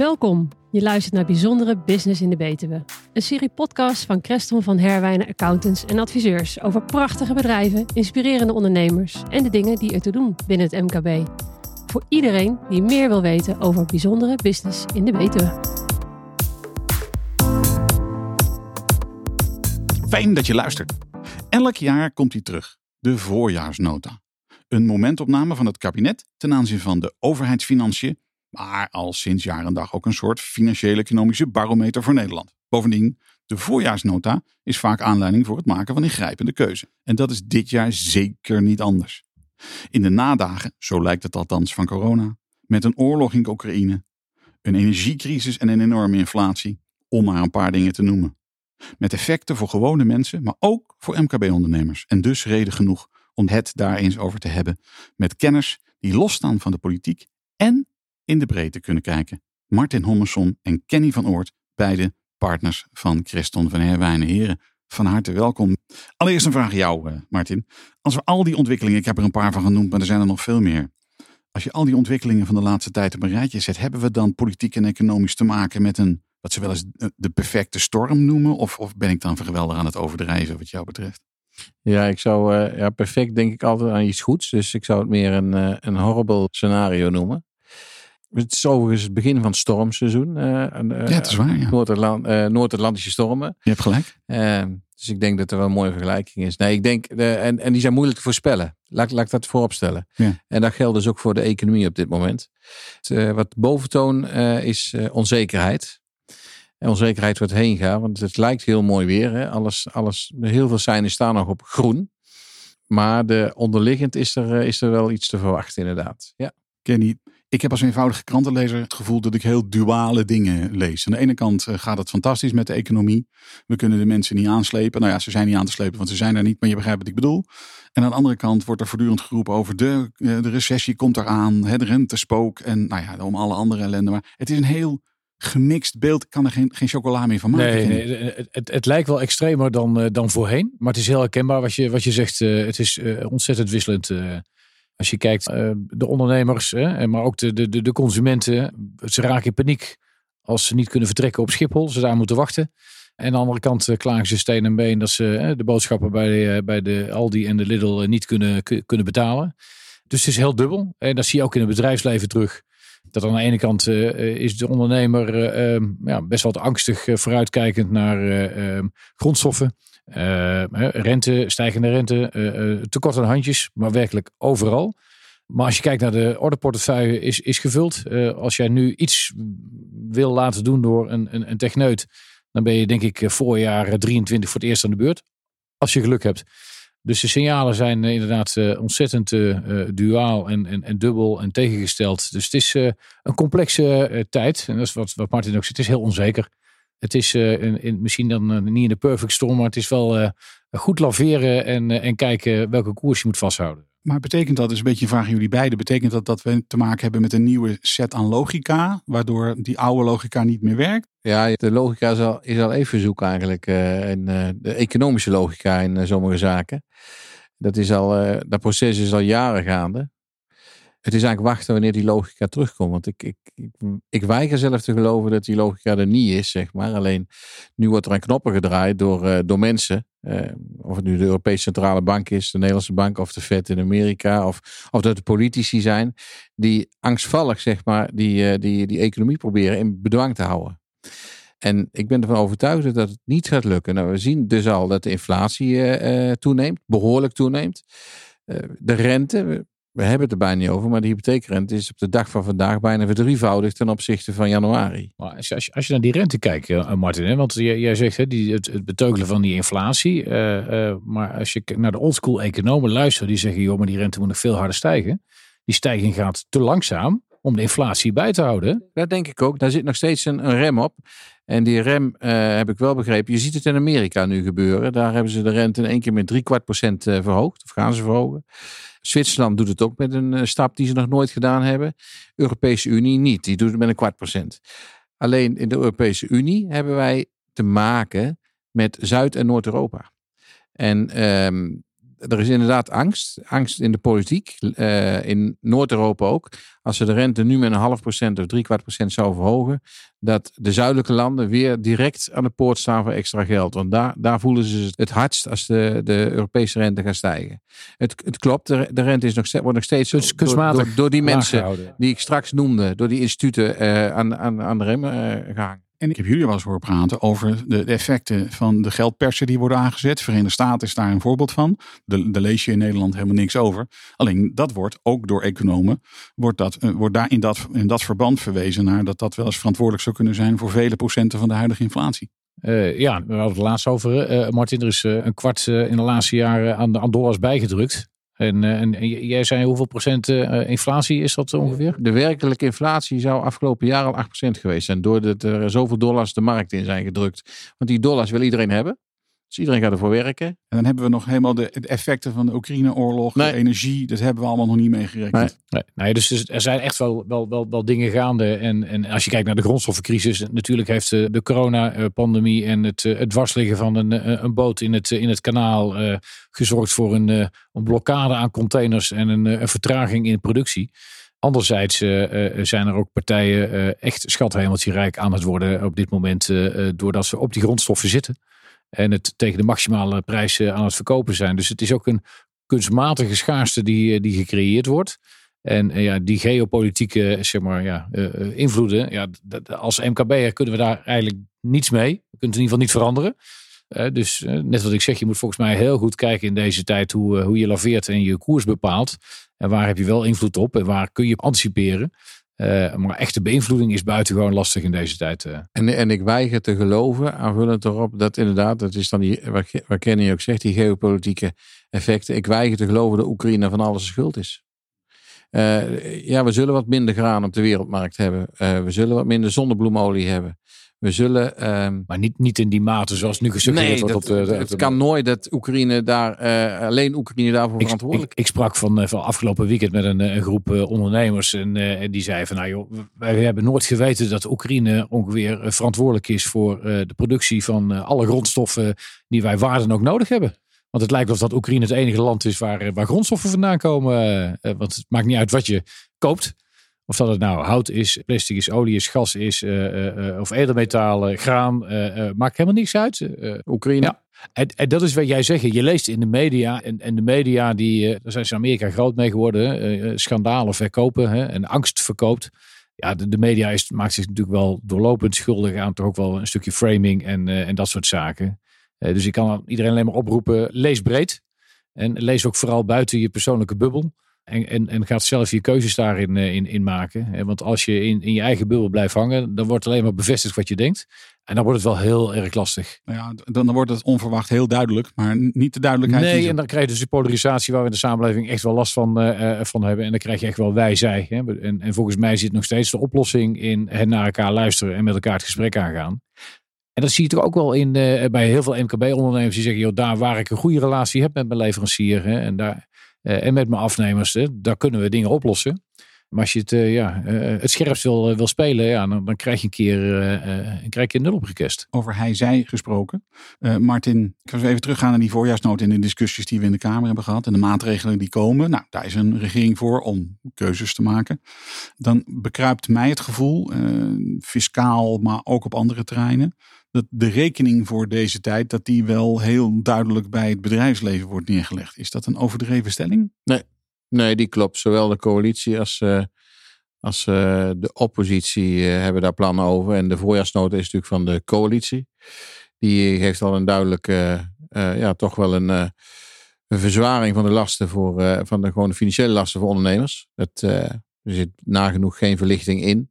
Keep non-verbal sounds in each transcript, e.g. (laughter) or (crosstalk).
Welkom. Je luistert naar Bijzondere Business in de Betuwe. Een serie podcast van Creston van Herwijnen Accountants en Adviseurs over prachtige bedrijven, inspirerende ondernemers en de dingen die er te doen binnen het MKB. Voor iedereen die meer wil weten over bijzondere business in de Betuwe. Fijn dat je luistert. Elk jaar komt hij terug, de voorjaarsnota. Een momentopname van het kabinet ten aanzien van de overheidsfinanciën, maar al sinds jaar en dag ook een soort financiële economische barometer voor Nederland. Bovendien, de voorjaarsnota is vaak aanleiding voor het maken van ingrijpende keuze. En dat is dit jaar zeker niet anders. In de nadagen, zo lijkt het althans van corona, met een oorlog in Oekraïne, een energiecrisis en een enorme inflatie, om maar een paar dingen te noemen. Met effecten voor gewone mensen, maar ook voor MKB-ondernemers. En dus reden genoeg om het daar eens over te hebben met kenners die losstaan van de politiek en in de breedte kunnen kijken. Martin Hommerson en Kenny van Oort, beide partners van Christon van Herwijnen. Heren, van harte welkom. Allereerst een vraag aan jou, eh, Martin. Als we al die ontwikkelingen, ik heb er een paar van genoemd, maar er zijn er nog veel meer. Als je al die ontwikkelingen van de laatste tijd op een rijtje zet, hebben we dan politiek en economisch te maken met een, wat ze wel eens de perfecte storm noemen? Of, of ben ik dan geweldig aan het overdrijven wat jou betreft? Ja, ik zou uh, ja, perfect denk ik altijd aan iets goeds. Dus ik zou het meer een, een horrible scenario noemen. Het is overigens het begin van het stormseizoen. Uh, ja, het is waar. Ja. Noord-Atlantische stormen. Je hebt gelijk. dus ik denk dat er wel een mooie vergelijking is. Nee, ik denk, en, en die zijn moeilijk te voorspellen. Laat, laat ik dat voorop stellen. Ja. En dat geldt dus ook voor de economie op dit moment. Het, wat boventoon is onzekerheid. En onzekerheid wordt heen gaat, want het lijkt heel mooi weer. Hè? Alles, alles, heel veel seinen staan nog op groen. Maar de onderliggend is er, is er wel iets te verwachten, inderdaad. Ja. Kenny, ik heb als eenvoudige krantenlezer het gevoel dat ik heel duale dingen lees. Aan de ene kant gaat het fantastisch met de economie. We kunnen de mensen niet aanslepen. Nou ja, ze zijn niet aan te slepen, want ze zijn er niet, maar je begrijpt wat ik bedoel. En aan de andere kant wordt er voortdurend geroepen over de, de recessie komt eraan, de rente spook en nou ja, om alle andere ellende. Maar het is een heel gemixt beeld. Ik kan er geen, geen chocola meer van maken. Nee, nee het, het, lijkt wel extremer dan, uh, dan voorheen. Maar het is heel herkenbaar wat je, wat je zegt. Het is ontzettend wisselend. Als je kijkt, de ondernemers, maar ook de, de, de consumenten. Ze raken in paniek als ze niet kunnen vertrekken op Schiphol. Ze daar moeten wachten. En aan de andere kant klagen ze steen en been dat ze de boodschappen bij de, bij de Aldi en de Lidl niet kunnen, kunnen betalen. Dus het is heel dubbel. En dat zie je ook in het bedrijfsleven terug. Dat aan de ene kant is de ondernemer uh, ja, best wel angstig vooruitkijkend naar uh, grondstoffen. Rente, stijgende rente, tekort aan handjes, maar werkelijk overal. Maar als je kijkt naar de ordeportefeuille is, is gevuld. als jij nu iets wil laten doen door een, een, een techneut, dan ben je denk ik voorjaar 23 voor het eerst aan de beurt. Als je geluk hebt. Dus de signalen zijn inderdaad ontzettend uh, duaal en, en, en dubbel en tegengesteld. Dus het is een complexe tijd. En dat is wat, wat Martin ook zegt. Het is heel onzeker. Het is in, in, misschien dan niet in de perfect storm, maar het is wel goed laveren en, en kijken welke koers je moet vasthouden. Maar betekent dat, is een beetje een vraag aan jullie beiden, betekent dat dat we te maken hebben met een nieuwe set aan logica, waardoor die oude logica niet meer werkt? Ja, de logica is al, is al even zoek eigenlijk. Uh, en, uh, de economische logica in uh, sommige zaken. Dat, is al, dat proces is al jaren gaande. Het is eigenlijk wachten wanneer die logica terugkomt. Want ik, ik, ik, ik weiger zelf te geloven dat die logica er niet is, zeg maar. Alleen nu wordt er aan knoppen gedraaid door, door mensen. of het nu de Europese Centrale Bank is, de Nederlandse Bank of de Fed in Amerika. Of, of dat de politici zijn die angstvallig, zeg maar, die, die, die economie proberen in bedwang te houden. En ik ben ervan overtuigd dat het niet gaat lukken. Nou, we zien dus al dat de inflatie toeneemt, behoorlijk toeneemt. De rente, we, hebben het er bijna niet over, maar de hypotheekrente is op de dag van vandaag bijna verdrievoudigd ten opzichte van januari. Maar als, je, als je naar die rente kijkt, Martin, hè, want jij, jij zegt hè, die, het, het beteugelen van die inflatie. maar als je naar de oldschool economen luistert, die zeggen, joh, maar die rente moet nog veel harder stijgen. Die stijging gaat te langzaam om de inflatie bij te houden. Dat denk ik ook. Daar zit nog steeds een, een rem op. En die rem uh, heb ik wel begrepen. Je ziet het in Amerika nu gebeuren. Daar hebben ze de rente in één keer met drie kwart procent uh, verhoogd. Of gaan ze verhogen. Zwitserland doet het ook met een uh, stap die ze nog nooit gedaan hebben. Europese Unie niet. Die doet het met een kwart procent. Alleen in de Europese Unie hebben wij te maken met Zuid- en Noord-Europa. En um, er is inderdaad angst. Angst in de politiek. Uh, in Noord-Europa ook. Als ze de rente nu met een half procent of drie kwart procent zou verhogen. Dat de zuidelijke landen weer direct aan de poort staan voor extra geld. Want daar, daar voelen ze het hardst als de, de Europese rente gaat stijgen. Het, het klopt, de, de rente is nog, wordt nog steeds dus kunstmatig door, door, die mensen die ik straks noemde. Door die instituten uh, aan, aan, aan de rem uh, gehangen. En ik heb jullie wel eens horen praten over de, effecten van de geldpersen die worden aangezet. Verenigde Staten is daar een voorbeeld van. Daar lees je in Nederland helemaal niks over. Alleen dat wordt ook door economen, wordt, dat, eh, wordt daar in dat, in dat verband verwezen naar dat dat wel eens verantwoordelijk zou kunnen zijn voor vele procenten van de huidige inflatie. Uh, ja, we hadden het laatst over. Uh, Martin, er is een kwart in de laatste jaren aan, aan dollars bijgedrukt. En, eh, en, jij zei hoeveel procent eh, inflatie is dat ongeveer? De werkelijke inflatie zou afgelopen jaar al 8% geweest zijn. Doordat er zoveel dollars de markt in zijn gedrukt. Want die dollars wil iedereen hebben. Dus iedereen gaat ervoor werken. En dan hebben we nog helemaal de, effecten van de Oekraïne-oorlog, de energie. Dat hebben we allemaal nog niet meegerekend. Nee. nee, dus er zijn echt wel, wel, wel, wel dingen gaande. En, en als je kijkt naar de grondstoffencrisis. Natuurlijk heeft de, de coronapandemie en het, het dwarsliggen van een, een boot in het, in het kanaal uh, gezorgd voor een, uh, een blokkade aan containers en een, een vertraging in productie. Anderzijds uh, zijn er ook partijen uh, echt schathemeltje rijk aan het worden op dit moment. doordat ze op die grondstoffen zitten. En het tegen de maximale prijs aan het verkopen zijn. Dus het is ook een kunstmatige schaarste die, die gecreëerd wordt. En ja, die geopolitieke zeg maar, ja, invloeden. Ja, als MKB'er kunnen we daar eigenlijk niets mee. We kunnen het in ieder geval niet veranderen. dus net wat ik zeg, je moet volgens mij heel goed kijken in deze tijd hoe, hoe je laveert en je koers bepaalt. En waar heb je wel invloed op en waar kun je anticiperen. Uh, maar echte beïnvloeding is buitengewoon lastig in deze tijd. Uh. En, en ik weiger te geloven, aanvullend erop, dat inderdaad, dat is dan die, waar, Kenny ook zegt, die geopolitieke effecten. Ik weiger te geloven dat Oekraïne van alles schuld is. Uh, ja, we zullen wat minder graan op de wereldmarkt hebben. we zullen wat minder zonnebloemolie hebben. We zullen. Um, maar niet, niet in die mate zoals nu gesuggereerd nee, wordt. Dat, op de, het kan nooit dat Oekraïne daar, uh, alleen Oekraïne daarvoor ik, verantwoordelijk ik, ik, sprak van, van afgelopen weekend met een, een groep uh, ondernemers. En uh, die zei van nou joh, wij hebben nooit geweten dat Oekraïne ongeveer verantwoordelijk is voor de productie van alle grondstoffen die wij waar dan ook nodig hebben. Want het lijkt of dat Oekraïne het enige land is waar, waar grondstoffen vandaan komen. want het maakt niet uit wat je koopt. Of dat het nou hout is, plastic is, olie is, gas is, uh, uh, of edelmetalen, graan, maakt helemaal niks uit. Oekraïne. Ja. En, en, dat is wat jij zegt. Je leest in de media. En, en de media, die, daar zijn ze in Amerika groot mee geworden. schandalen verkopen hè, en angst verkoopt. Ja, de, de media is, maakt zich natuurlijk wel doorlopend schuldig aan toch ook wel een stukje framing en, en dat soort zaken. dus ik kan iedereen alleen maar oproepen, lees breed. En lees ook vooral buiten je persoonlijke bubbel. En, en, en gaat zelf je keuzes daarin eh, in, in maken. Want als je in, in je eigen bubbel blijft hangen, dan wordt alleen maar bevestigd wat je denkt. En dan wordt het wel heel erg lastig. Nou ja, dan, dan wordt het onverwacht heel duidelijk, maar niet de duidelijkheid. Nee, en dan krijg je dus die polarisatie waar we in de samenleving echt wel last van, uh, van hebben. En dan krijg je echt wel wij-zij. En, en volgens mij zit nog steeds de oplossing in het naar elkaar luisteren en met elkaar het gesprek aangaan. En dat zie je toch ook wel in, uh, bij heel veel MKB-ondernemers die zeggen, joh, daar waar ik een goede relatie heb met mijn leverancier. Hè, en daar, en met mijn afnemers, daar kunnen we dingen oplossen. Maar als je het, uh, ja, uh, het scherpst wil, wil spelen, ja, dan, krijg je een keer krijg je een nul op gekest. Over hij-zij gesproken. Martin, ik ga even teruggaan naar die voorjaarsnood en de discussies die we in de Kamer hebben gehad. En de maatregelen die komen. Nou, daar is een regering voor om keuzes te maken. Dan bekruipt mij het gevoel, fiscaal, maar ook op andere terreinen dat de rekening voor deze tijd, dat die wel heel duidelijk bij het bedrijfsleven wordt neergelegd. Is dat een overdreven stelling? Nee, nee die klopt. Zowel de coalitie als, uh, als uh, de oppositie uh, hebben daar plannen over. En de voorjaarsnota is natuurlijk van de coalitie. Die heeft al een duidelijke, ja, toch wel een, een, verzwaring van de lasten voor, van de, gewoon financiële lasten voor ondernemers. Het, er zit nagenoeg geen verlichting in.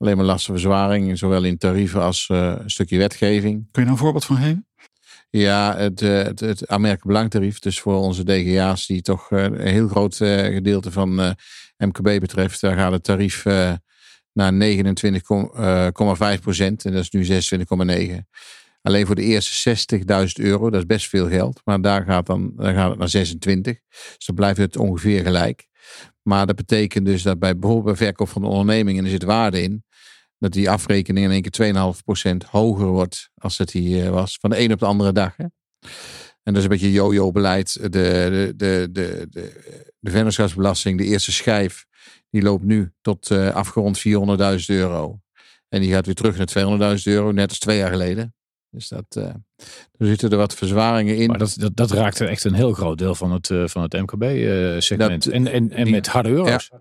Alleen maar lastenverzwaring, zowel in tarieven als uh, een stukje wetgeving. Kun je daar een voorbeeld van geven? Ja, het, eh, het, het aanmerkelijk belangtarief. Dus voor onze DGA's, die toch eh, een heel groot gedeelte van MKB betreft, daar gaat het tarief naar 29,5 procent. En dat is nu 26,9. Alleen voor de eerste 60.000 euro, dat is best veel geld. Maar daar gaat, dan, dan gaat het naar 26. Dus dan blijft het ongeveer gelijk. Maar dat betekent dus dat bij bijvoorbeeld bij verkoop van de onderneming, en er zit waarde in, dat die afrekening in één keer 2,5% hoger wordt als het hier was. Van de een op de andere dag. Hè? En dat is een beetje yo-yo-beleid. De, de, de, de, de, de vennootschapsbelasting, de eerste schijf, die loopt nu tot uh, afgerond 400.000 euro. En die gaat weer terug naar 200.000 euro, net als twee jaar geleden. Dus dat, uh, er zitten er wat verzwaringen in. Maar dat, dat, dat raakt echt een heel groot deel van het, uh, van het MKB-segment. en en, en die, met harde euro's. Ja,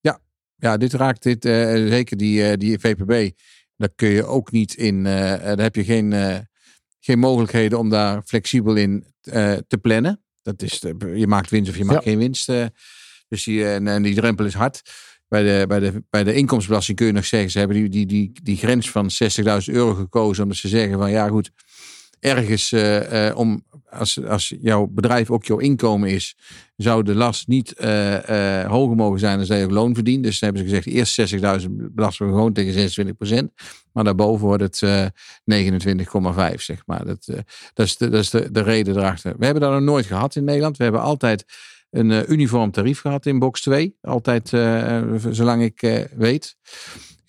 ja, ja dit raakt dit, zeker die, die VPB. Daar kun je ook niet in, daar heb je geen geen mogelijkheden om daar flexibel in te plannen. Dat is, je maakt winst of je maakt ja. geen winst. Dus die, en, en, die drempel is hard. Bij de, bij, de, bij de inkomstenbelasting kun je nog zeggen, ze hebben die, die, die, die grens van 60.000 euro gekozen. Omdat ze zeggen van ja goed, ergens uh, uh, om, als, als jouw bedrijf ook jouw inkomen is, zou de last niet uh, hoger mogen zijn dan je ook loon verdient. Dus hebben ze gezegd, eerst 60.000 belasten we gewoon tegen 26%. Maar daarboven wordt het 29,5 zeg maar. Dat, dat is, de, dat is de, de reden erachter. We hebben dat nog nooit gehad in Nederland. We hebben altijd een uniform tarief gehad in box 2. Altijd, zolang ik weet.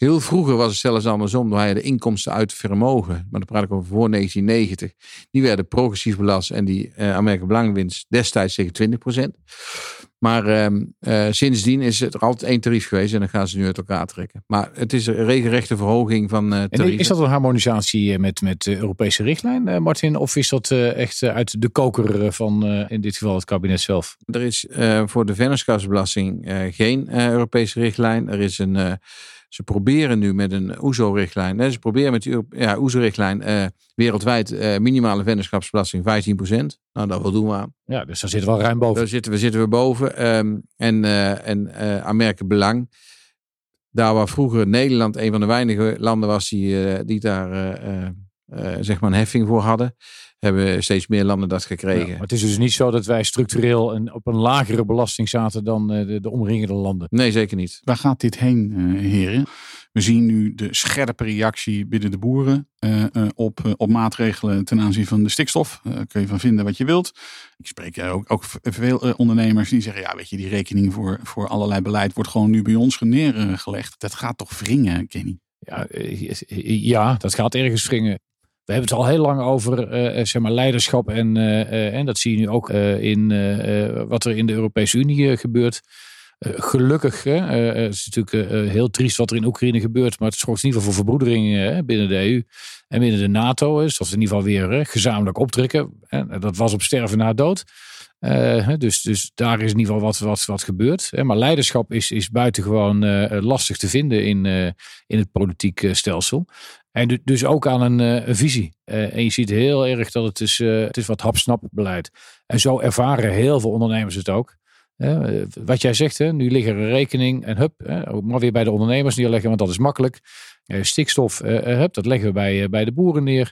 Heel vroeger was het zelfs andersom. Dan je de inkomsten uit vermogen. Maar dan praat ik over voor 1990. Die werden progressief belast. En die uh, Amerika Belangwinst destijds tegen 20%. Maar uh, uh, sindsdien is het er altijd één tarief geweest. En dan gaan ze nu uit elkaar trekken. Maar het is een regelrechte verhoging van uh, tarieven. is dat een harmonisatie met, met de Europese richtlijn, Martin? Of is dat echt uit de koker van in dit geval het kabinet zelf? Er is voor de vennootschapsbelasting geen Europese richtlijn. Er is een ze proberen nu met een OESO-richtlijn, ze proberen met die ja, OESO-richtlijn uh, wereldwijd uh, minimale vennootschapsbelasting 15%. Nou, dat voldoen we aan. Ja, dus daar zitten we al ruim boven. Daar zitten we, zitten we boven. Um, en uh, en Amerika Belang, daar waar vroeger Nederland een van de weinige landen was die, die daar zeg maar een heffing voor hadden, hebben steeds meer landen dat gekregen. Ja, maar het is dus niet zo dat wij structureel een, op een lagere belasting zaten dan eh, de, de omringende landen. Nee, zeker niet. Waar gaat dit heen, uh, heren? We zien nu de scherpe reactie binnen de boeren uh, uh, op, op maatregelen ten aanzien van de stikstof. Daar kun je van vinden wat je wilt. Ik spreek ook, ook veel ondernemers die zeggen, ja weet je, die rekening voor, voor allerlei beleid wordt gewoon nu bij ons neergelegd. Dat gaat toch wringen, Kenny? Ja, ja, dat gaat ergens wringen. We hebben het al heel lang over uh, zeg maar leiderschap. En, uh, en dat zie je nu ook in wat er in de Europese Unie gebeurt. gelukkig, het is natuurlijk heel triest wat er in Oekraïne gebeurt. Maar het zorgt in ieder geval voor verbroedering binnen de EU en binnen de NATO. Is dat ze in ieder geval weer gezamenlijk optrekken. dat was op sterven na dood. dus, dus daar is in ieder geval wat, wat, wat gebeurd. maar leiderschap is, is buitengewoon lastig te vinden in, in het politiek stelsel. En dus ook aan een, eh, visie. Uh, en je ziet heel erg dat het is, uh, het is wat hapsnap beleid. En zo ervaren heel veel ondernemers het ook. Wat jij zegt, hè, nu liggen er rekening en hup, maar weer bij de ondernemers neerleggen, want dat is makkelijk. stikstof, hup, dat leggen we bij, bij de boeren neer.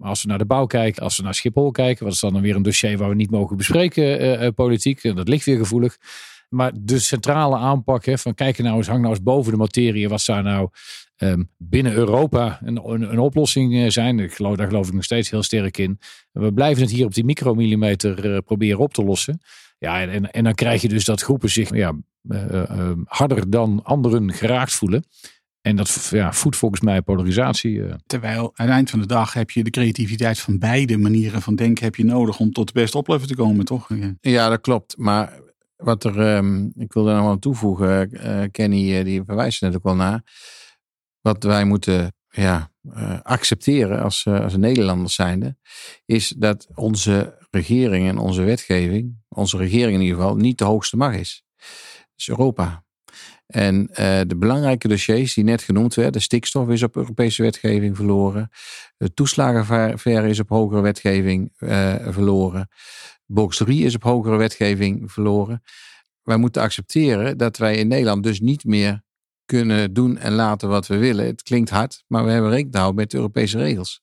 als we naar de bouw kijken, als we naar Schiphol kijken, wat is dan weer een dossier waar we niet mogen bespreken, politiek. En dat ligt weer gevoelig. Maar de centrale aanpak van kijken nou eens, hang nou eens boven de materie. Wat zou nou um, binnen Europa een, een, een, oplossing eh, zijn? Ik geloof, daar geloof ik nog steeds heel sterk in. We blijven het hier op die micromillimeter uh, proberen op te lossen. Ja, en, en, en, dan krijg je dus dat groepen zich ja, uh, harder dan anderen geraakt voelen. En dat ja, voedt volgens mij polarisatie. Terwijl aan het eind van de dag heb je de creativiteit van beide manieren van denken heb je nodig om tot de beste oplossing te komen, toch? Ja, dat klopt. Maar wat er, um, ik wil daar nog aan toevoegen, uh, Kenny, uh, die verwijst net ook wel naar. Wat wij moeten ja, uh, accepteren als, als Nederlanders zijnde, is dat onze regering en onze wetgeving, onze regering in ieder geval, niet de hoogste macht is. Dat is Europa. En de belangrijke dossiers die net genoemd werden, stikstof is op Europese wetgeving verloren, de toeslagenverre is op hogere wetgeving verloren. Box 3 is op hogere wetgeving verloren. Wij moeten accepteren dat wij in Nederland dus niet meer kunnen doen en laten wat we willen. Het klinkt hard, maar we hebben rekening met de Europese regels.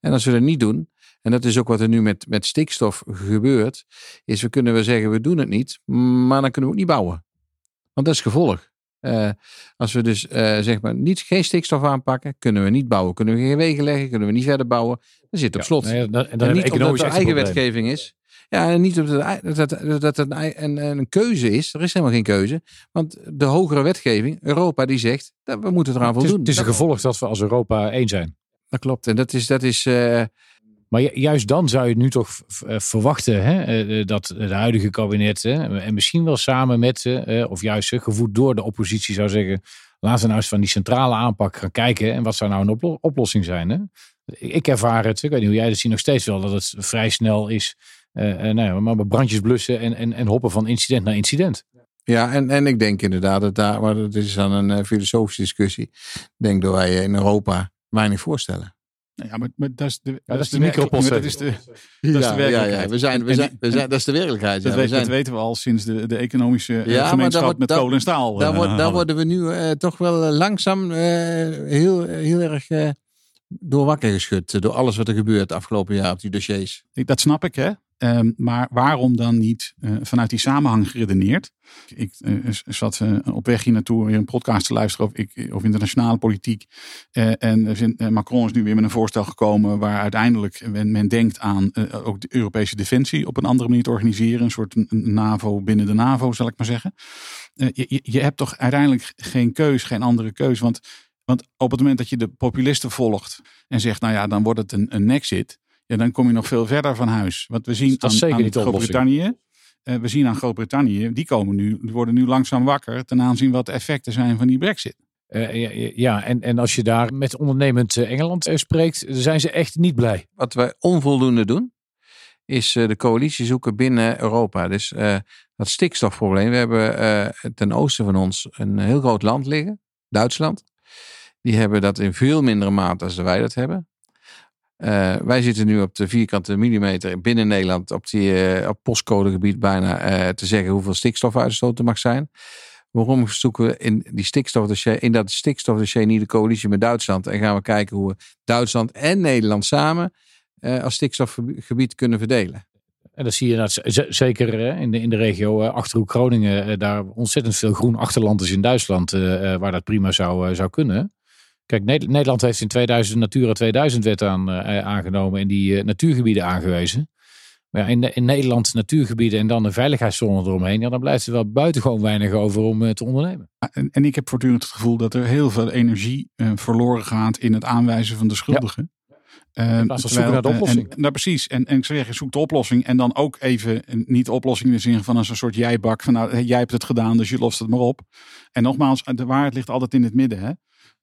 En als we dat niet doen, en dat is ook wat er nu met, met stikstof gebeurt, is we kunnen wel zeggen we doen het niet, maar dan kunnen we ook niet bouwen. Want dat is gevolg. Uh, als we dus uh, zeg maar niet, geen stikstof aanpakken, kunnen we niet bouwen. Kunnen we geen wegen leggen, kunnen we niet verder bouwen. Dan zit het op slot. Ja, nee, en dan en niet omdat er eigen wetgeving is. Ja, en niet dat het, dat, dat het een, een, keuze is. Er is helemaal geen keuze. Want de hogere wetgeving, Europa, die zegt, dat we moeten eraan voldoen. Het is, het is een gevolg dat we als Europa één zijn. Dat klopt. En dat is, dat is uh, Maar ju- juist dan zou je nu toch eh, verwachten hè, eh, eh, dat de huidige kabinet, hè, en misschien wel samen met, eh, eh, of juist eh, gevoed door de oppositie, zou zeggen: laten we nou eens van die centrale aanpak gaan kijken. En wat zou nou een oplo- oplossing zijn? Hè? Ik ervaar het, ik weet niet hoe jij het ziet, nog steeds wel dat het vrij snel is. Eh eh, nou ja, maar met brandjes blussen en, en, en hoppen van incident naar incident. Ja, en, en ik denk inderdaad dat daar, maar dat is dan een eh, filosofische discussie. Ik denk dat wij in Europa weinig voorstellen. Nou ja, maar, maar dat is de, dat is de Dat is de, Ja, de ja, werkelijkheid. ja, we zijn, we zijn, we en- zijn, dat is de werkelijkheid. Dat, Ja, we zijn, dat weten we al sinds de, de economische Ja, gemeenschap wordt- met kolen en staal. daar, wordt, daar hadden. worden we nu eh, toch wel langzaam eh, heel, heel erg eh, door wakker geschud. Door alles wat er gebeurt afgelopen jaar op die dossiers. Ik- Dat snap ik, hè. Ehm, maar waarom dan niet eh, vanuit die samenhang geredeneerd? Ik eh, zat eh, op weg hier naartoe weer een podcast te luisteren over, ik, over internationale politiek. En Macron is nu weer met een voorstel gekomen waar uiteindelijk men, denkt aan ook de Europese defensie op een andere manier te organiseren. Een soort NAVO binnen de NAVO, zal ik maar zeggen. Je, je- je hebt toch uiteindelijk geen keus, geen andere keus. Want, want op het moment dat je de populisten volgt en zegt, nou ja, dan wordt het een, een nexit. Ja, dan kom je nog veel verder van huis. Want we zien Dat is aan, zeker aan. Groot-Brittannië. eh, we zien aan Groot-Brittannië, die, komen nu, die worden nu langzaam wakker ten aanzien wat de effecten zijn van die brexit. Eh, ja, en, en als je daar met ondernemend eh, Engeland spreekt, zijn ze echt niet blij. Wat wij onvoldoende doen, is eh, de coalitie zoeken binnen Europa. Dus eh, dat stikstofprobleem. We hebben eh, ten oosten van ons een heel groot land liggen, Duitsland. Die hebben dat in veel mindere mate als wij dat hebben. Eh, wij zitten nu op de vierkante millimeter binnen Nederland op, die, eh, op postcodegebied bijna eh, te zeggen hoeveel stikstofuitstoot er mag zijn. Waarom zoeken we in, die stikstofdossier, in dat stikstofdossier niet de coalitie met Duitsland en gaan we kijken hoe we Duitsland en Nederland samen als stikstofgebied kunnen verdelen? En dat zie je nou, zeker in, de, in de regio Achterhoek Groningen, daar ontzettend veel groen achterland is in Duitsland, waar dat prima zou, zou kunnen. Kijk, Ne- Nederland heeft in 2000 Natura 2000 wet aan, eh, aangenomen en die eh, natuurgebieden aangewezen. Maar ja, in, in Nederland natuurgebieden en dan een veiligheidszone eromheen, ja, dan blijft er wel buitengewoon weinig over om eh, te ondernemen. En, en ik heb voortdurend het gevoel dat er heel veel energie verloren gaat in het aanwijzen van de schuldigen. Van zoeken naar de oplossing. En, nou, precies. En, en ik zou zeggen, zoek de oplossing. En dan ook even, niet de oplossing in de zin van als een soort jijbak. Van nou, jij hebt het gedaan, dus je lost het maar op. En nogmaals, de waarheid ligt altijd in het midden. Hè?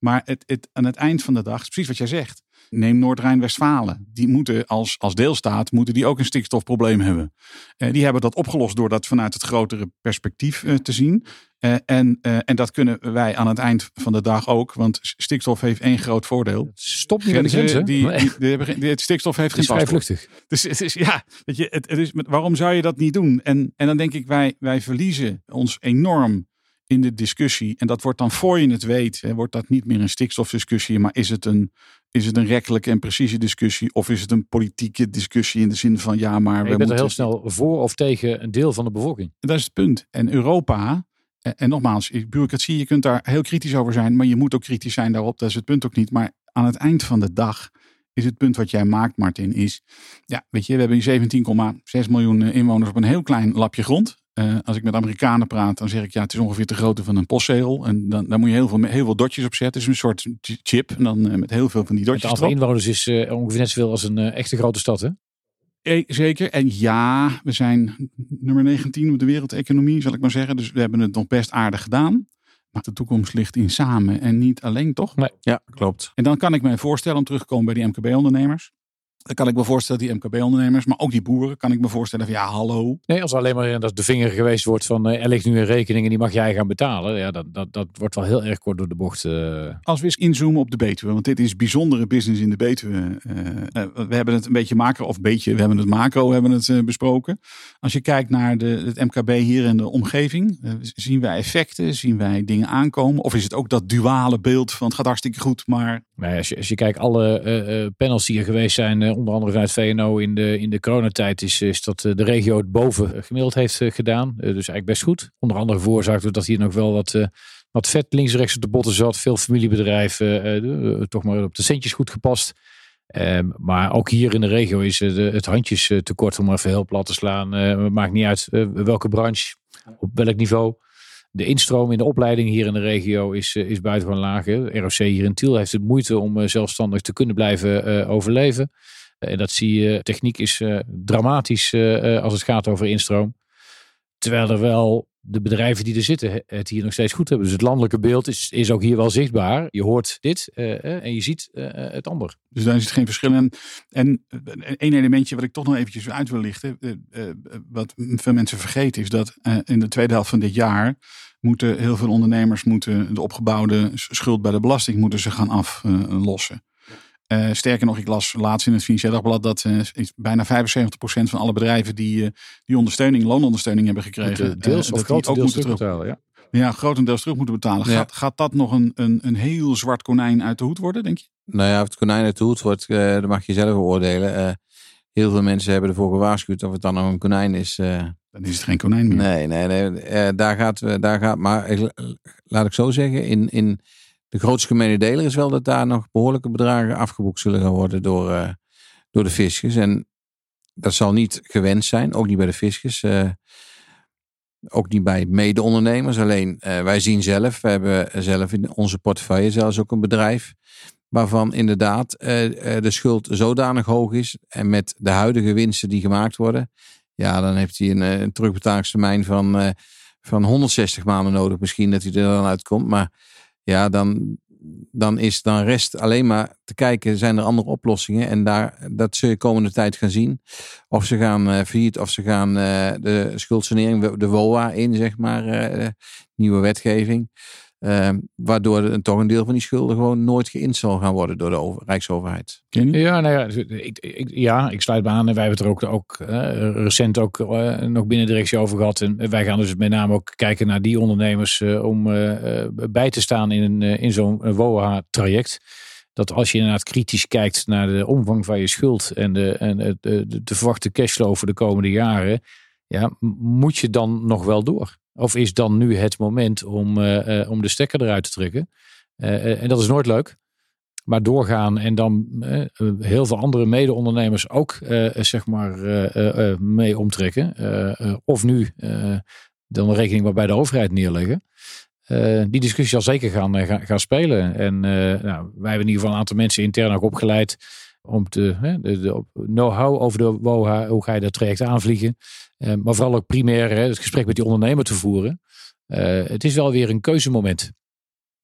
Maar het, het, aan het eind van de dag, is precies wat jij zegt. Neem Noord-Rijn-Westfalen. Die moeten als, als deelstaat moeten die ook een stikstofprobleem hebben. Eh, die hebben dat opgelost door dat vanuit het grotere perspectief eh, te zien. Eh, en, en dat kunnen wij aan het eind van de dag ook. Want stikstof heeft één groot voordeel. Stop niet de Grenzen, die, die, het stikstof heeft het is geen vrij paspoort. vluchtig. Dus het is, ja, weet je, het, het is, waarom zou je dat niet doen? En, en dan denk ik, wij, wij verliezen ons enorm in de discussie. En dat wordt dan voor je het weet, hè, wordt dat niet meer een stikstofdiscussie, maar is het een, is het een rechtelijke en precieze discussie? Of is het een politieke discussie in de zin van, ja, maar we je bent er moeten... heel snel voor of tegen een deel van de bevolking. Dat is het punt. En Europa, en, en nogmaals, bureaucratie, je kunt daar heel kritisch over zijn, maar je moet ook kritisch zijn daarop. Dat is het punt ook niet. Maar aan het eind van de dag is het punt wat jij maakt, Martin, is, ja, weet je, we hebben hier 17,6 miljoen eh, inwoners op een heel klein lapje grond. Eh, als ik met Amerikanen praat, dan zeg ik ja, het is ongeveer de grootte van een postzegel. En dan, dan moet je heel veel, heel veel dotjes op zetten. Het is een soort chip. En dan eh, met heel veel van die Het dotjes aantal erop. inwoners is eh, ongeveer net zoveel als een echte grote stad. Hè? Eh, Zeker. En ja, we zijn nummer 19 op de wereldeconomie, zal ik maar zeggen. Dus we hebben het nog best aardig gedaan. Maar de toekomst ligt in samen en niet alleen, toch? Ja, klopt. En dan kan ik me voorstellen, om terug te komen bij die MKB-ondernemers. Dan kan ik me voorstellen, die MKB-ondernemers, maar ook die boeren, kan ik me voorstellen van ja, hallo. Nee, als alleen maar dat de vinger geweest wordt van eh, er ligt nu een rekening en die mag jij gaan betalen. Ja, dat, dat, dat wordt wel heel erg kort door de bocht. eh. Als we eens inzoomen op de Betuwe, want dit is bijzondere business in de Betuwe. Eh, we hebben het een beetje macro, of beetje, we hebben het macro hebben het, besproken. Als je kijkt naar de, het MKB hier in de omgeving, zien wij effecten, zien wij dingen aankomen? Of is het ook dat duale beeld van het gaat hartstikke goed, maar Nee, als, je, als je kijkt, alle panels die er geweest zijn, onder andere vanuit VNO in de, in de coronatijd, is, is dat eh, de regio het boven eh, gemiddeld heeft eh, gedaan. Eh, dus eigenlijk best goed. Onder andere veroorzaakt door dat hier nog wel wat, eh, wat vet links-rechts op de botten zat. Veel familiebedrijven, eh, eh, toch maar op de centjes goed gepast. Ehm, maar ook hier in de regio is eh, het handjes eh, tekort om even heel plat te slaan. Eh, het maakt niet uit eh, welke branche, op welk niveau. De instroom in de opleiding hier in de regio is, eh, is buitengewoon laag. ROC hier in Tiel heeft het moeite om eh, zelfstandig te kunnen blijven eh, overleven. En dat zie je, techniek is uh, dramatisch uh, als het gaat over instroom. Terwijl er wel de bedrijven die er zitten het hier nog steeds goed hebben. Dus het landelijke beeld is, is ook hier wel zichtbaar. Je hoort dit en je ziet het ander. Dus daar zit geen verschil in. En één elementje wat ik toch nog eventjes uit wil lichten. Wat veel mensen vergeten is dat in de tweede helft van dit jaar moeten heel veel ondernemers moeten de opgebouwde schuld bij de belasting moeten ze gaan aflossen. Uh, sterker nog, ik las laatst in het Financieel Dagblad dat uh, bijna 75% van alle bedrijven die, uh, die ondersteuning, loonondersteuning hebben gekregen, deels of dat ook moeten terugbetalen. Ja. ja, grotendeels terug moeten betalen. Gaat, gaat dat nog een, een, een heel zwart konijn uit de hoed worden, denk je? Nou ja, of het konijn uit de hoed wordt, dat mag je zelf beoordelen. heel veel mensen hebben ervoor gewaarschuwd of het dan nog een konijn is. dan is het geen konijn meer. Nee, nee, nee. daar, gaat, daar gaat, maar laat ik zo zeggen, in, in de grootste gemene deler is wel dat daar nog behoorlijke bedragen afgeboekt zullen gaan worden door, uh, door de fiscus. En dat zal niet gewenst zijn, ook niet bij de fiscus. Uh, ook niet bij mede-ondernemers. Alleen uh, wij zien zelf, we hebben zelf in onze portefeuille zelfs ook een bedrijf. Waarvan inderdaad de schuld zodanig hoog is. En met de huidige winsten die gemaakt worden. Ja, dan heeft hij een, een terugbetaalingstermijn van, van 160 maanden nodig. Misschien dat hij er dan uitkomt. Maar ja, dan, dan, is, dan rest alleen maar te kijken, zijn er andere oplossingen? En daar, dat zul je komende tijd gaan zien. Of ze gaan uh, of ze gaan uh, de schuldsanering, de WOA in, zeg maar, uh, nieuwe wetgeving. Ehm, waardoor een, toch een deel van die schulden gewoon nooit geïnd zal gaan worden door de over, Rijksoverheid. Ja, nou ja, dus ik, ik, ja, ik sluit me aan. En wij hebben het er ook, ook uh, recent ook uh, nog binnen de directie over gehad. En wij gaan dus met name ook kijken naar die ondernemers uh, om bij te staan in, in zo'n WOA-traject. Dat als je inderdaad kritisch kijkt naar de omvang van je schuld en de, en de, de, de verwachte cashflow voor de komende jaren. Ja, moet je dan nog wel door? Of is dan nu het moment om, uh, uh, om de stekker eruit te trekken? Uh, en dat is nooit leuk. Maar doorgaan en dan heel veel andere mede-ondernemers ook zeg maar mee omtrekken. of nu dan een rekening maar bij de overheid neerleggen. die discussie zal zeker gaan, gaan, spelen. En nou, wij hebben in ieder geval een aantal mensen intern ook opgeleid om te, de know-how over de WOHA, hoe ga je dat traject aanvliegen. Uh, maar vooral ook primair hè, het gesprek met die ondernemer te voeren. Uh, het is wel weer een keuzemoment.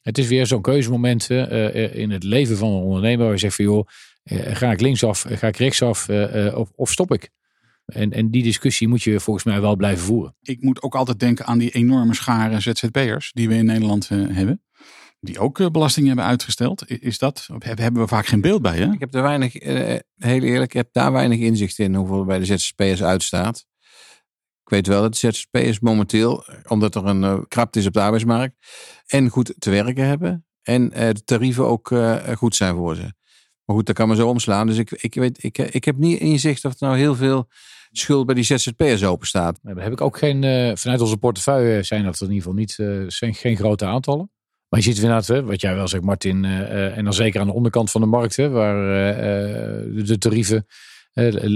Het is weer zo'n keuzemoment uh, in het leven van een ondernemer waar je zegt van joh, ga ik linksaf, ga ik rechtsaf of, of stop ik? En, en die discussie moet je volgens mij wel blijven voeren. Ik moet ook altijd denken aan die enorme schare ZZP'ers die we in Nederland hebben die ook eh, belasting hebben uitgesteld. Is dat, hebben we vaak geen beeld bij, hè? Ik heb er weinig, eh, heel eerlijk, ik heb daar weinig inzicht in hoeveel bij de ZZP'ers uitstaat. Ik weet wel dat ZZP'ers momenteel, omdat er een uh, krapte is op de arbeidsmarkt, en goed te werken hebben. En de tarieven ook goed zijn voor ze. Maar goed, dat kan me zo omslaan. Dus ik, ik, weet, ik, ik heb niet inzicht of er nou heel veel schuld bij die ZZP'ers open staat. daar heb ik ook geen, vanuit onze portefeuille zijn dat in ieder geval niet, zijn geen grote aantallen. Maar je ziet inderdaad, wat jij wel zegt, Martin, en dan zeker aan de onderkant van de markt, hè, waar de tarieven,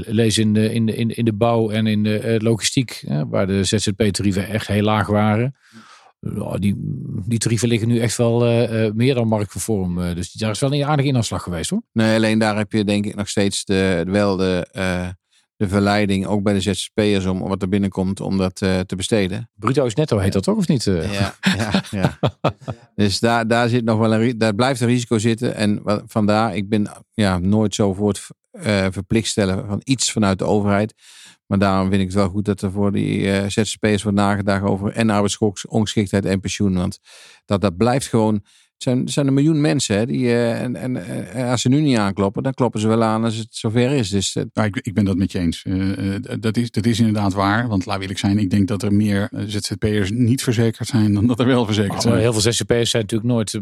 lees in de, in, de, in, de bouw en in de logistiek, waar de ZZP-tarieven echt heel laag waren. die, die tarieven liggen nu echt wel meer dan marktconform. dus daar is wel een aardige inanslag geweest hoor. Nee, alleen daar heb je denk ik nog steeds de, wel de, de verleiding, ook bij de ZZP'ers, om wat er binnenkomt, om dat te besteden. Bruto is netto, heet dat toch of niet? Ja, ja, ja. (laughs) dus daar, daar, zit nog wel een, daar blijft een risico zitten. En wat, vandaar, ik ben ja, nooit zo voor het uh, verplicht stellen van iets vanuit de overheid. Maar daarom vind ik het wel goed dat er voor die uh, ZZP'ers wordt nagedacht over en arbeidsongeschiktheid en pensioen. Want dat, dat blijft gewoon zijn, zijn een miljoen mensen hè, die, uh, en, en uh, als ze nu niet aankloppen, dan kloppen ze wel aan als het zover is. Dus, uh, nou, ik, ik ben dat met je eens. dat, is, dat is inderdaad waar. Want laat eerlijk zijn, ik denk dat er meer ZZP'ers niet verzekerd zijn dan dat er wel verzekerd zijn. Heel veel ZZP'ers zijn natuurlijk nooit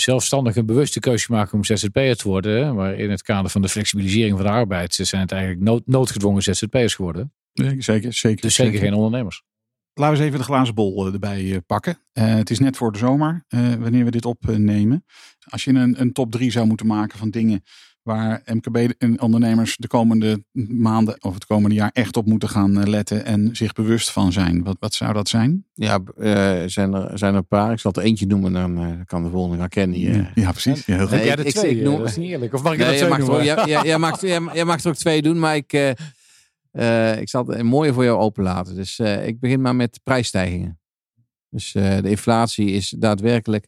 zelfstandig een bewuste keuze maken om ZZP'er te worden. Hè? Maar in het kader van de flexibilisering van de arbeid zijn het eigenlijk nood, noodgedwongen ZZP'ers geworden. Nee, zeker, zeker. Dus zeker, zeker geen ondernemers. Laten we eens even de glazen bol eh, erbij eh, pakken. Uh, het is net voor de zomer, uh, wanneer we dit opnemen. Als je een, een top 3 zou moeten maken van dingen waar MKB-ondernemers de komende maanden of het komende jaar echt op moeten gaan eh, letten en zich bewust van zijn? Wat, wat zou dat zijn? Ja, uh, zijn, er, zijn er een paar. Ik zal er eentje noemen, dan uh, kan de volgende gaan kennen. Ja, ja, precies. Ja, heel goed. Nee, jij ik, twee, ik noem, dat is niet eerlijk. Of mag ik nee, er twee jij, jij, jij, mag, jij, jij, mag er ook twee doen, maar ik, ik zal het een mooie voor jou openlaten. Dus ik begin maar met prijsstijgingen. Dus de inflatie is daadwerkelijk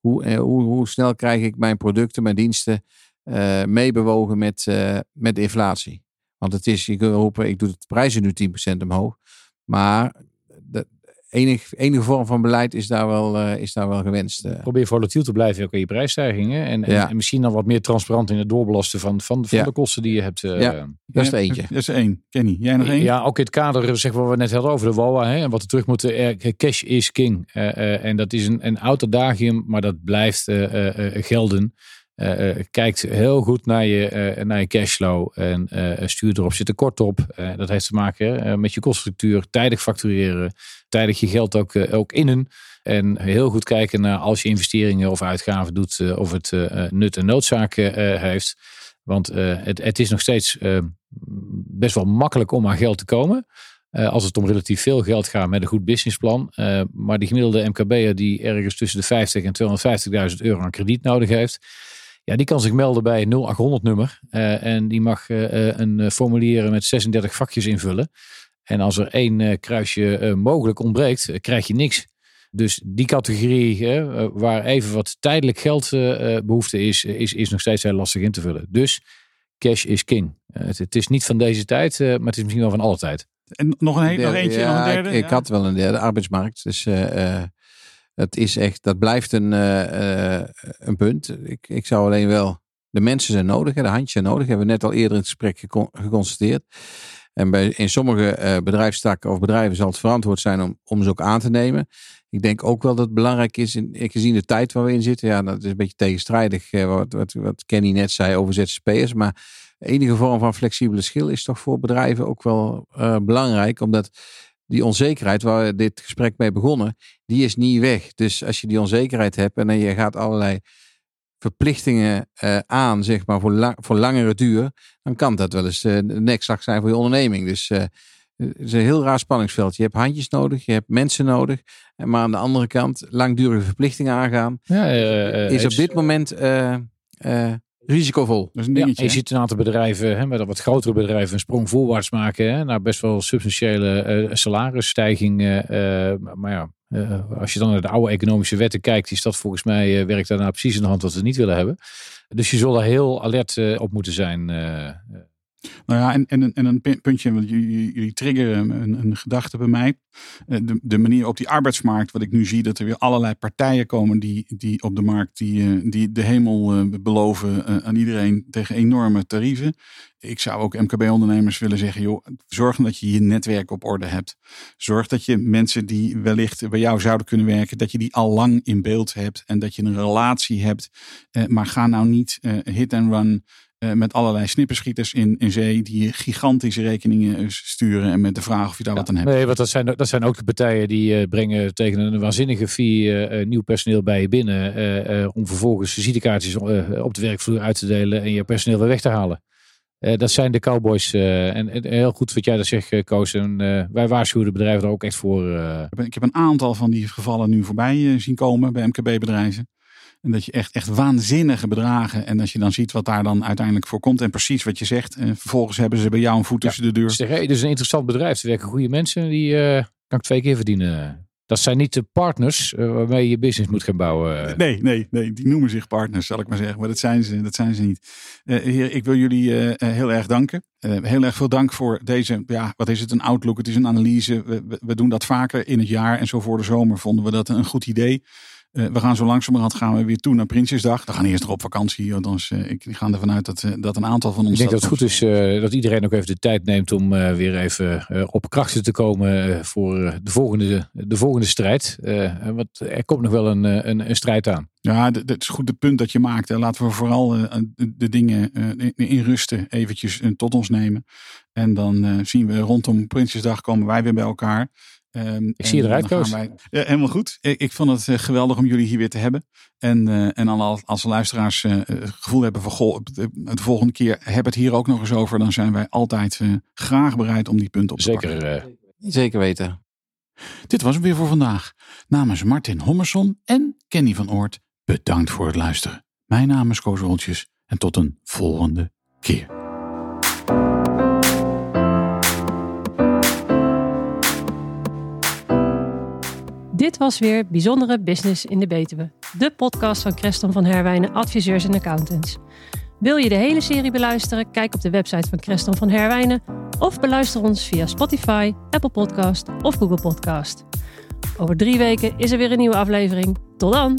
hoe, hoe, hoe snel krijg ik mijn producten, mijn diensten meebewogen met, met de inflatie. Want het is, je kunt roepen, ik doe de prijzen nu 10% omhoog. Maar de enige, vorm van beleid is daar wel, uh, is daar wel gewenst. Probeer volatiel te blijven ook in je prijsstijgingen. En, en, en, misschien dan wat meer transparant in het doorbelasten van, van, van ja. de kosten die je hebt. ja, dat is er eentje. Dat is één. Kenny, jij nog één? Ja, ook in het kader zeg wat we net hadden over de WOA. Hè, en wat er terug moet. cash is king. en dat is een, een oud adagium, maar dat blijft gelden. Uh, kijkt heel goed naar je, uh, naar je cashflow en stuur erop zit kort op. dat heeft te maken met je koststructuur, tijdig factureren, tijdig je geld ook, ook innen. En heel goed kijken naar als je investeringen of uitgaven doet, of het nut en noodzaak heeft. Want het, het is nog steeds best wel makkelijk om aan geld te komen. als het om relatief veel geld gaat met een goed businessplan. maar die gemiddelde MKB'er die ergens tussen de 50 en 250.000 euro aan krediet nodig heeft ja, die kan zich melden bij een 0800 nummer. En die mag een formulier met 36 vakjes invullen. En als er één kruisje mogelijk ontbreekt, krijg je niks. Dus die categorie waar even wat tijdelijk geldbehoefte is, is, is nog steeds heel lastig in te vullen. Dus cash is king. Het, het, is niet van deze tijd, maar het is misschien wel van alle tijd. En nog een, nog eentje, ja, nog een derde? Ik, ik had wel een derde, arbeidsmarkt. Dus het is echt, dat blijft een, uh, een punt. Ik, ik zou alleen wel, de mensen zijn nodig, de handjes zijn nodig. Hebben we net al eerder in het gesprek geconstateerd. En bij, in sommige uh, bedrijfstakken of bedrijven zal het verantwoord zijn om, om ze ook aan te nemen. Ik denk ook wel dat het belangrijk is, in, gezien de tijd waar we in zitten. Ja, dat is een beetje tegenstrijdig wat, wat, wat Kenny net zei over ZZP'ers. Maar enige vorm van flexibele schil is toch voor bedrijven ook wel uh, belangrijk. Omdat die onzekerheid waar we dit gesprek mee begonnen, die is niet weg. Dus als je die onzekerheid hebt en je gaat allerlei verplichtingen uh, aan, zeg maar, voor, voor langere duur, dan kan dat wel eens uh, de nekslag zijn voor je onderneming. Dus uh, het is een heel raar spanningsveld. Je hebt handjes nodig, je hebt mensen nodig, maar aan de andere kant langdurige verplichtingen aangaan, ja, is op dit moment risicovol. Dat is een dingetje. Ja, je ziet een aantal bedrijven, hè, met wat grotere bedrijven, een sprong voorwaarts maken hè, naar best wel substantiële uh, salarisstijgingen. Uh, maar ja, uh, als je dan naar de oude economische wetten kijkt, is dat volgens mij werkt daarna precies in de hand wat we niet willen hebben. Dus je zal er heel alert op moeten zijn. Nou ja, en, en, en een puntje, want jullie, jullie triggeren een, een, gedachte bij mij. Eh, de, de manier op die arbeidsmarkt, wat ik nu zie, dat er weer allerlei partijen komen die, die op de markt die, eh, die de hemel eh, beloven aan iedereen tegen enorme tarieven. Ik zou ook MKB-ondernemers willen zeggen, joh, zorg dat je je netwerk op orde hebt. Zorg dat je mensen die wellicht bij jou zouden kunnen werken, dat je die al lang in beeld hebt en dat je een relatie hebt. maar ga nou niet hit and run uh, met allerlei snipperschieters in, in zee die gigantische rekeningen eh, sturen en met de vraag of je daar wat aan hebt. Nee, want dat zijn, dat zijn ook de partijen die uh, brengen tegen een waanzinnige fee nieuw personeel bij je binnen om vervolgens visitekaartjes op de werkvloer uit te delen en je personeel weer weg te halen. dat zijn de cowboys. En, en, heel goed wat jij dat zegt, Koos. En wij waarschuwen de bedrijven er ook echt voor. Ik heb een aantal van die gevallen nu voorbij zien komen bij MKB-bedrijven. En dat je echt, echt waanzinnige bedragen. En als je dan ziet wat daar dan uiteindelijk voor komt. En precies wat je zegt. En vervolgens hebben ze bij jou een voet tussen de deur. Zeg, hey, is een interessant bedrijf. Er werken goede mensen. Die uh, kan ik twee keer verdienen. Dat zijn niet de partners uh, waarmee je business moet gaan bouwen. Nee, nee, nee. Die noemen zich partners, zal ik maar zeggen. Maar dat zijn ze, dat zijn ze niet. Uh, heer, ik wil jullie heel erg danken. heel erg veel dank voor deze, ja, wat is het, een outlook. Het is een analyse. We, we, we doen dat vaker in het jaar. En zo voor de zomer vonden we dat een goed idee. Uh, we gaan zo langzamerhand gaan we weer toe naar Prinsjesdag. We gaan eerst nog op vakantie. Althans, uh, ik ga ervan uit dat, uh, dat een aantal van ons... Ik denk dat, het goed is dat iedereen ook even de tijd neemt om weer even op krachten te komen voor de, volgende, de volgende strijd. want er komt nog wel een, een, een strijd aan. Ja, dat is goed het punt dat je maakt. Hè. Laten we vooral de, dingen in rusten eventjes tot ons nemen. En dan zien we rondom Prinsjesdag komen wij weer bij elkaar. Ehm, Ik zie je eruit, Koos. wij- Ja, helemaal goed. Ik, ik vond het eh, geweldig om jullie hier weer te hebben. En, eh, en al als de luisteraars eh, het gevoel hebben van... Goh, de, de volgende keer heb het hier ook nog eens over... dan zijn wij altijd eh, graag bereid om die punten op te pakken. Zeker. eh, Zeker weten. Dit was het weer voor vandaag. Namens Martin Hommerson en Kenny van Oort, bedankt voor het luisteren. Mijn naam is Koos Woltjes en tot een volgende keer. Dit was weer Bijzondere Business in de Betuwe. De podcast van Creston van Herwijnen Adviseurs en Accountants. Wil je de hele serie beluisteren? Kijk op de website van Creston van Herwijnen of beluister ons via Spotify, Apple Podcast of Google Podcast. Over drie weken is er weer een nieuwe aflevering. Tot dan!